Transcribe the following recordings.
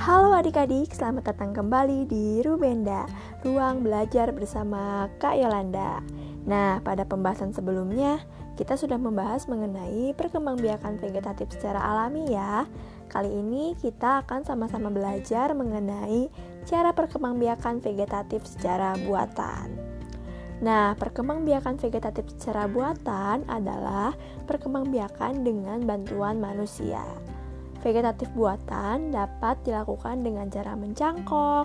Halo adik-adik, selamat datang kembali di Rubenda, ruang belajar bersama Kak Yolanda. Nah, pada pembahasan sebelumnya, kita sudah membahas mengenai perkembangbiakan vegetatif secara alami ya. Kali ini kita akan sama-sama belajar mengenai cara perkembangbiakan vegetatif secara buatan. Nah, perkembangbiakan vegetatif secara buatan adalah perkembangbiakan dengan bantuan manusia. Vegetatif buatan dapat dilakukan dengan cara mencangkok,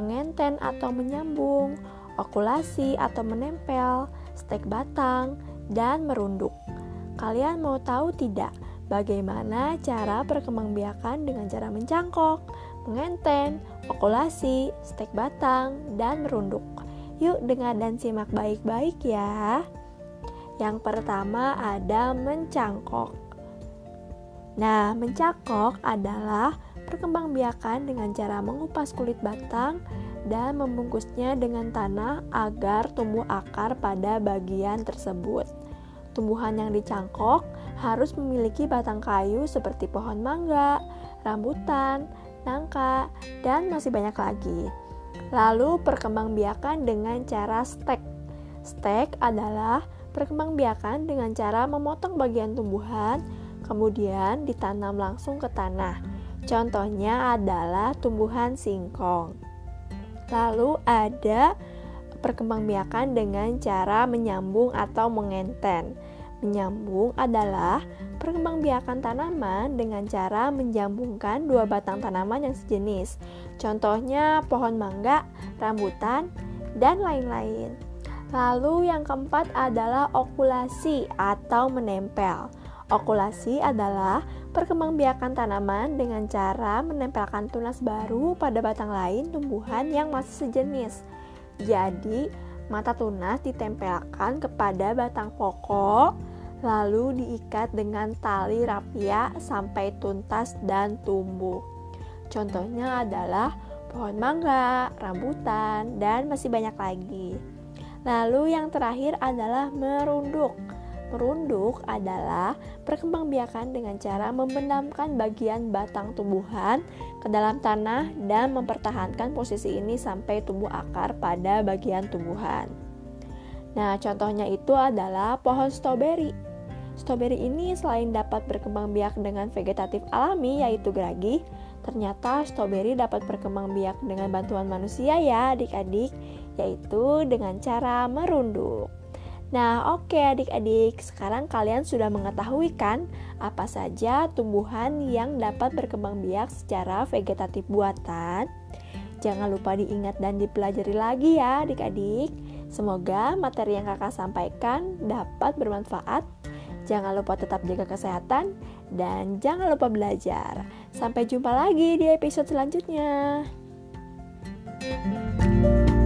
mengenten atau menyambung, okulasi atau menempel, stek batang, dan merunduk. Kalian mau tahu tidak bagaimana cara perkembangbiakan dengan cara mencangkok, mengenten, okulasi, stek batang, dan merunduk? Yuk dengar dan simak baik-baik ya. Yang pertama ada mencangkok. Nah, mencakok adalah perkembangbiakan dengan cara mengupas kulit batang dan membungkusnya dengan tanah agar tumbuh akar pada bagian tersebut. Tumbuhan yang dicangkok harus memiliki batang kayu seperti pohon mangga, rambutan, nangka, dan masih banyak lagi. Lalu perkembangbiakan dengan cara stek. Stek adalah perkembangbiakan dengan cara memotong bagian tumbuhan kemudian ditanam langsung ke tanah. Contohnya adalah tumbuhan singkong. Lalu ada perkembangbiakan dengan cara menyambung atau mengenten. Menyambung adalah perkembangbiakan tanaman dengan cara menjambungkan dua batang tanaman yang sejenis. Contohnya pohon mangga, rambutan, dan lain-lain. Lalu yang keempat adalah okulasi atau menempel. Okulasi adalah perkembangbiakan tanaman dengan cara menempelkan tunas baru pada batang lain tumbuhan yang masih sejenis. Jadi, mata tunas ditempelkan kepada batang pokok, lalu diikat dengan tali rapia sampai tuntas dan tumbuh. Contohnya adalah pohon mangga, rambutan, dan masih banyak lagi. Lalu yang terakhir adalah merunduk. Merunduk adalah perkembangbiakan dengan cara membenamkan bagian batang tumbuhan ke dalam tanah dan mempertahankan posisi ini sampai tumbuh akar pada bagian tumbuhan. Nah, contohnya itu adalah pohon stroberi. Stroberi ini selain dapat berkembang biak dengan vegetatif alami yaitu geragi, ternyata stroberi dapat berkembang biak dengan bantuan manusia ya adik-adik, yaitu dengan cara merunduk. Nah, oke okay, adik-adik, sekarang kalian sudah mengetahui kan apa saja tumbuhan yang dapat berkembang biak secara vegetatif buatan? Jangan lupa diingat dan dipelajari lagi ya adik-adik. Semoga materi yang kakak sampaikan dapat bermanfaat. Jangan lupa tetap jaga kesehatan dan jangan lupa belajar. Sampai jumpa lagi di episode selanjutnya. thank you